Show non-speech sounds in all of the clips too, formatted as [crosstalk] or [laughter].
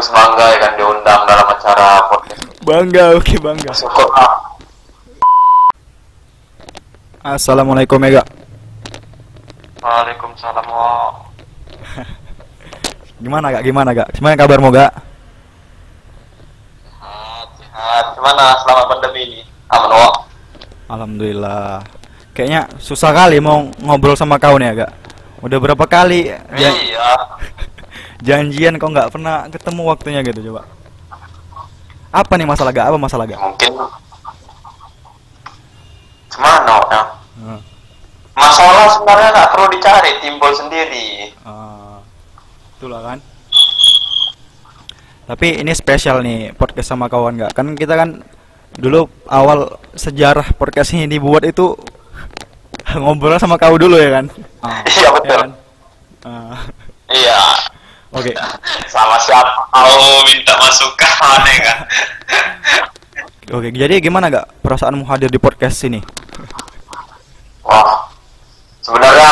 sekaligus bangga ya kan diundang dalam acara podcast. Bangga, oke bangga. Syukur ah. Assalamualaikum Mega. Waalaikumsalam. [laughs] Gimana gak? Gimana gak? Gimana kabarmu gak? Sehat, sehat. Gimana selama pandemi ini? Aman, Wak? Alhamdulillah. Kayaknya susah kali mau ngobrol sama kau nih ya gak? Udah berapa kali Iya. Janjian kok nggak pernah ketemu waktunya gitu coba. Apa nih masalah gak? Apa masalah gak? Mungkin Gimana, ya? Hmm. Masalah sebenarnya nggak perlu dicari, timbul sendiri. Ah, itulah kan. Tapi ini spesial nih podcast sama kawan gak? Kan kita kan dulu awal sejarah podcast ini dibuat itu ngobrol sama kau dulu ya kan? [laughs] Iya, betul. ya kan? Ah, Iya. Oke. [laughs] Sama siapa mau minta masukan [laughs] ya kan? Oke, jadi gimana gak perasaanmu hadir di podcast ini? Wah, sebenarnya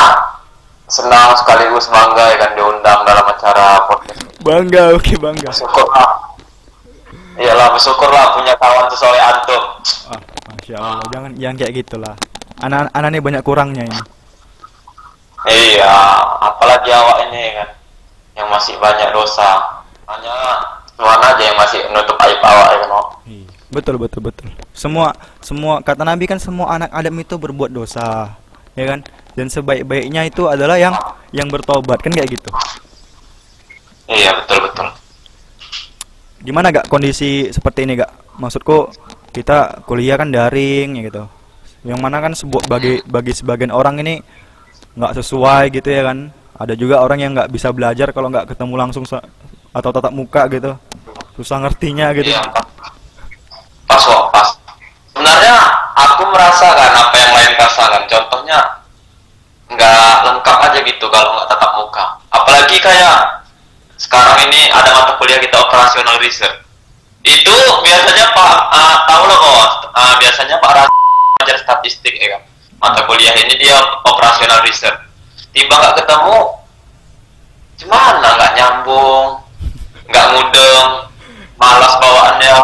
senang sekaligus bangga ya kan diundang dalam acara podcast. Bangga, oke bangga. Bersyukur lah. Iyalah, bersyukur lah punya kawan sesoleh antum. Ah, Masya Allah, jangan jangan kayak gitulah. Anak anak ini banyak kurangnya ini. Iya, apalagi awak ini kan yang masih banyak dosa. Hanya Tuhan aja yang masih menutup aib awak ya. Wak? Betul betul betul. Semua semua kata Nabi kan semua anak Adam itu berbuat dosa, ya kan? Dan sebaik-baiknya itu adalah yang yang bertobat kan kayak gitu. Iya, betul betul. Gimana gak kondisi seperti ini gak? Maksudku kita kuliah kan daring ya gitu. Yang mana kan sebuah bagi bagi sebagian orang ini nggak sesuai gitu ya kan. Ada juga orang yang nggak bisa belajar kalau nggak ketemu langsung atau tatap muka gitu. Susah ngertinya gitu. Iya, pas kok, pas. Sebenarnya aku merasakan apa yang lain rasakan. Contohnya nggak lengkap aja gitu kalau nggak tatap muka. Apalagi kayak sekarang ini ada mata kuliah kita operasional research. Itu biasanya Pak ah, tahu loh kok. ah, biasanya Pak Ras statistik ya kan. Mata kuliah ini dia operasional research. Tiba nggak ketemu, gimana nggak nyambung, nggak mudeng, malas bawaannya.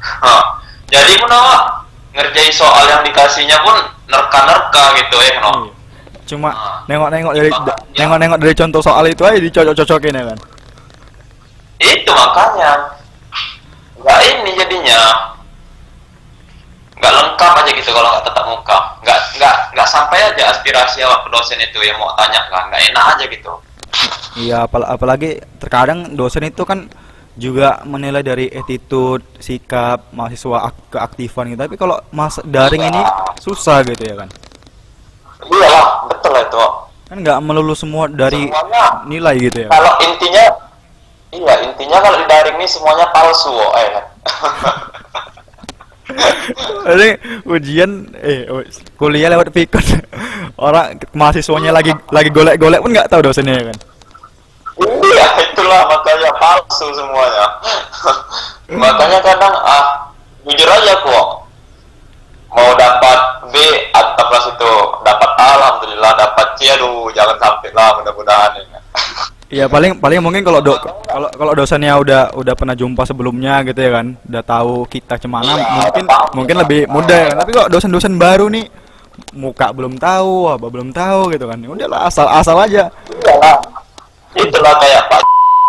Hah. Jadi pun awak ngerjain soal yang dikasihnya pun nerka-nerka gitu ya no. Iya. Cuma nengok-nengok dari da- nengok-nengok dari contoh soal itu aja dicocok-cocokin ya kan. Itu makanya nggak ini jadinya nggak lengkap aja gitu kalau nggak tetap muka nggak nggak nggak sampai aja aspirasi awak ke dosen itu yang mau tanya kan nggak enak aja gitu Iya, apal- apalagi terkadang dosen itu kan juga menilai dari attitude, sikap mahasiswa ak- keaktifan gitu. Tapi kalau mas daring ini susah gitu ya kan. iyalah betul itu Kan nggak melulu semua dari Semuanya. nilai gitu ya. kalau intinya iya intinya kalau di daring ini semuanya palsu oh, eh [laughs] Jadi ujian eh kuliah lewat pikon. [laughs] Orang mahasiswanya lagi lagi golek-golek pun nggak tahu dosennya ya kan. Iya, itulah makanya palsu semuanya. makanya kadang ah jujur aja kok mau dapat B atau kelas itu dapat A, alhamdulillah dapat C aduh jangan sampai lah mudah-mudahan ya. Iya paling paling mungkin kalau do kalau kalau dosennya udah udah pernah jumpa sebelumnya gitu ya kan, udah tahu kita cemana Iya, mungkin tahu. mungkin lebih mudah ya kan. Tapi kok dosen-dosen baru nih muka belum tahu, apa belum tahu gitu kan. Ya Udahlah asal-asal aja. Iyalah. Itulah kayak Pak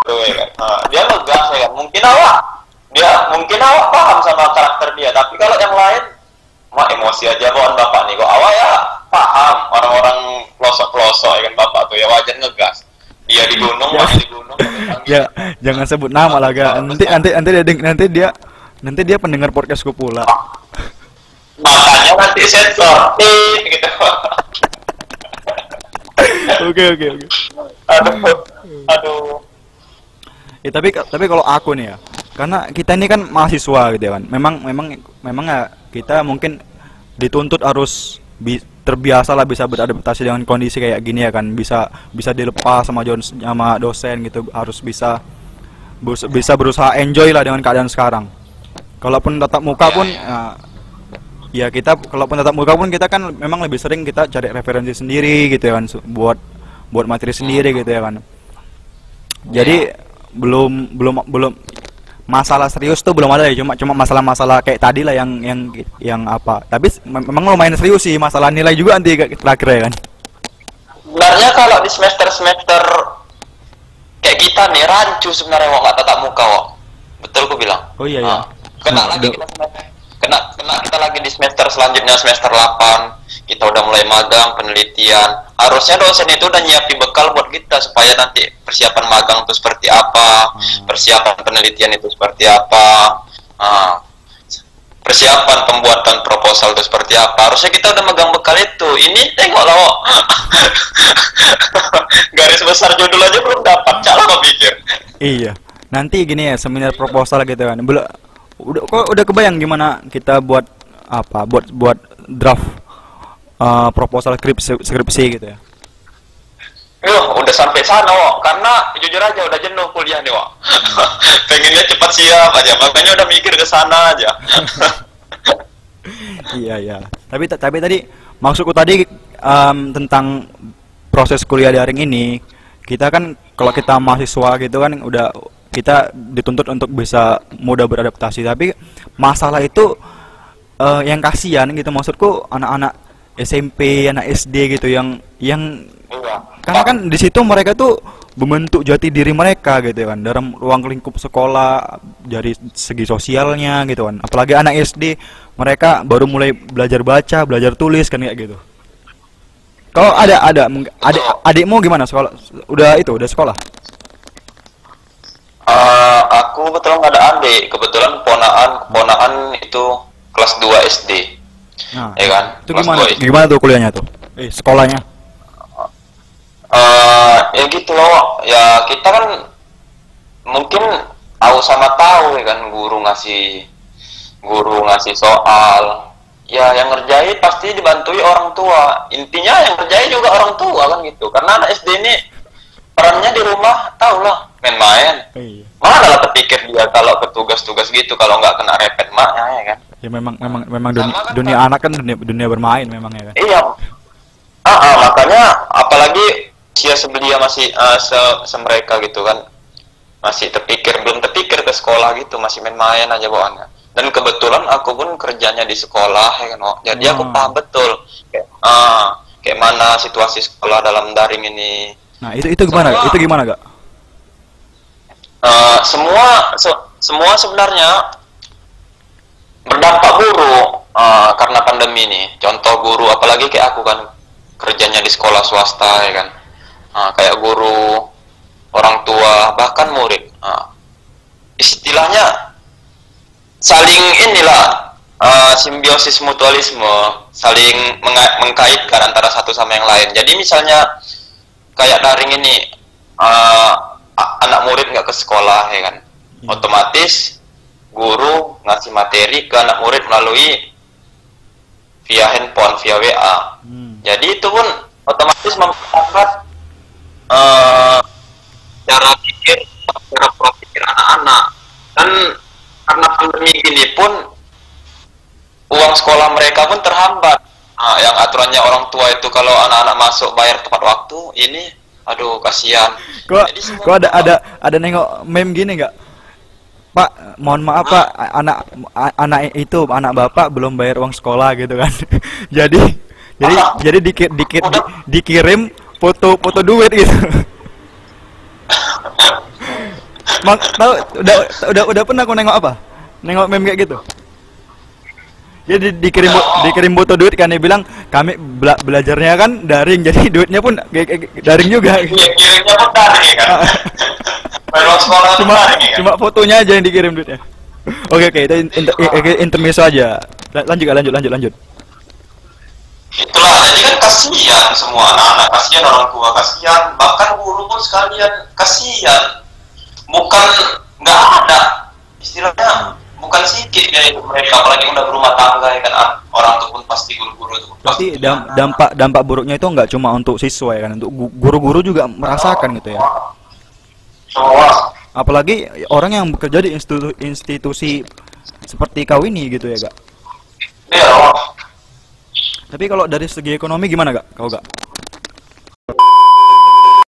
tuh ya kan. Nah, dia ngegas ya kan. Mungkin awak dia mungkin awak paham sama karakter dia, tapi kalau yang lain mah emosi aja bawaan bapak nih kok awak ya paham orang-orang pelosok-pelosok ya kan bapak tuh ya wajar ngegas. Dia di gunung, Ya. masih di gunung. Ya jangan sebut nama lah ga. Nanti nanti nanti dia nanti dia nanti dia pendengar podcastku pula. Makanya nanti sensor. Gitu. [laughs] Oke oke oke. Aduh. Aduh. Ya tapi tapi kalau aku nih ya, karena kita ini kan mahasiswa gitu ya kan. Memang memang memang ya kita mungkin dituntut harus bi- terbiasa lah bisa beradaptasi dengan kondisi kayak gini ya kan. Bisa bisa dilepas sama jon- sama dosen gitu, harus bisa bus- bisa berusaha enjoy lah dengan keadaan sekarang. Kalaupun tatap muka pun iya. ya, ya kita kalaupun tatap muka pun kita kan memang lebih sering kita cari referensi sendiri gitu ya kan buat buat materi sendiri gitu ya kan. Jadi belum belum belum masalah serius tuh belum ada ya cuma cuma masalah-masalah kayak tadi lah yang yang yang apa. Tapi memang lumayan serius sih masalah nilai juga nanti terakhir ya kan. Sebenarnya kalau di semester semester kayak kita nih rancu sebenarnya wak nggak tatap muka wak betul aku bilang? Oh iya, iya. Ah, kena Nah, lagi udah- kita kena kena kita lagi di semester selanjutnya semester 8 kita udah mulai magang penelitian. Harusnya dosen itu udah nyiapin bekal buat kita supaya nanti persiapan magang itu seperti apa Hmm. persiapan penelitian itu seperti apa Ah, persiapan pembuatan proposal itu seperti apa. Harusnya kita udah megang bekal itu. Ini tengoklah [laughs] Wak. garis besar judul aja belum dapat cara pikir? Iya. Nanti gini ya seminar proposal gitu kan. Belum udah kok udah kebayang gimana kita buat apa? Buat buat draft eh, proposal skripsi skripsi gitu ya Yuh, udah sampai sana, Wak. Karena jujur aja udah jenuh kuliah nih, Wak. [laughs] Pengennya cepat siap aja, makanya udah mikir ke sana aja. [laughs] iya iya tapi ta- tapi tadi maksudku tadi em, tentang proses kuliah daring ini kita kan kalau kita mahasiswa gitu kan udah kita dituntut untuk bisa mudah beradaptasi tapi masalah itu eh, yang kasihan gitu maksudku anak-anak SMP anak SD gitu yang yang Iya. karena kan di situ mereka tuh membentuk jati diri mereka gitu kan dalam ruang lingkup sekolah dari segi sosialnya gitu kan. Apalagi anak SD mereka baru mulai belajar baca belajar tulis kan kayak gitu. Kalau ada ada adik adikmu gimana? Sekolah udah itu udah sekolah? Eh, aku kebetulan nggak ada adik, kebetulan ponaan ponaan itu kelas 2 SD, nah ya kan? itu gimana 2 SD. gimana tuh kuliahnya tuh? Eh sekolahnya? Eh, ya gitu loh, ya kita kan mungkin tahu sama tahu ya kan? Guru ngasih guru ngasih soal. Ya yang ngerjain pasti dibantui orang tua. Intinya yang ngerjain juga orang tua kan gitu. Karena anak SD ini perannya di rumah tau lah main-main. Iya. Mana lah terpikir dia kalau ke tugas-tugas gitu kalau nggak kena repet maknya ya kan? Ya memang memang memang dunia, kan, dunia anak kan dunia, dunia bermain memang ya kan? Iya. Ah, ah, makanya apalagi usia sebelia masih eh, se, semereka gitu kan. Masih terpikir belum terpikir ke sekolah gitu masih main-main aja bawaannya. Dan kebetulan aku pun kerjanya di sekolah ya kan jadi aku Hmm. paham betul. Kayak, ah, kayak mana situasi sekolah dalam daring ini nah itu itu gimana Semua- itu gimana gak Eh, semua se- semua sebenarnya berdampak buruk eh, karena pandemi ini. Contoh guru, apalagi kayak aku kan kerjanya di sekolah swasta ya kan, Eh, kayak guru, orang tua, bahkan murid. Eh, istilahnya saling inilah eh, simbiosis mutualisme, saling mengkaitkan antara satu sama yang lain. Jadi misalnya kayak daring ini a- anak murid nggak ke sekolah ya kan Iya. otomatis guru ngasih materi ke anak murid melalui via handphone via WA Hmm. jadi itu pun otomatis memperlambat eh, cara pikir cara pola pikir anak-anak dan karena pandemi gini pun uang sekolah mereka pun terhambat Nah, yang aturannya orang tua itu kalau anak-anak masuk bayar tepat waktu ini aduh kasihan Kok, kok ada ada ada nengok meme gini nggak? Pak, mohon maaf Pak, a- anak anak itu anak bapak belum bayar uang sekolah gitu kan. [laughs] jadi jadi Ah. jadi dikir, dikir, di- Udah. dikirim foto foto duit gitu. [laughs] Mak, tahu udah udah udah pernah aku nengok apa? Nengok meme kayak gitu. Jadi dikirim bo- dikirim foto duit kan dia bilang kami bela- belajarnya kan daring [laughs] jadi duitnya pun daring juga. Iya, kirimnya pun daring kan? [laughs] Sekolah pun cuma daring kan? cuma fotonya aja yang dikirim duitnya. Oke oke itu inter, aja. La- lanjut lanjut lanjut lanjut. Itulah jadi kan kasihan semua anak-anak kasihan orang tua kasihan. Bahkan guru pun sekalian kasihan. Bukan nggak ada istilahnya bukan sedikit ya itu mereka apalagi udah berumah tangga ya kan? Ah, orang tuh pun pasti guru-guru itu berarti dam- dampak dampak buruknya itu nggak cuma untuk siswa ya kan? Untuk gu- guru-guru juga merasakan gitu ya. Semua apalagi orang yang bekerja di institusi, institusi seperti kau ini gitu ya gak iya tapi kalau dari segi ekonomi gimana gak kau gak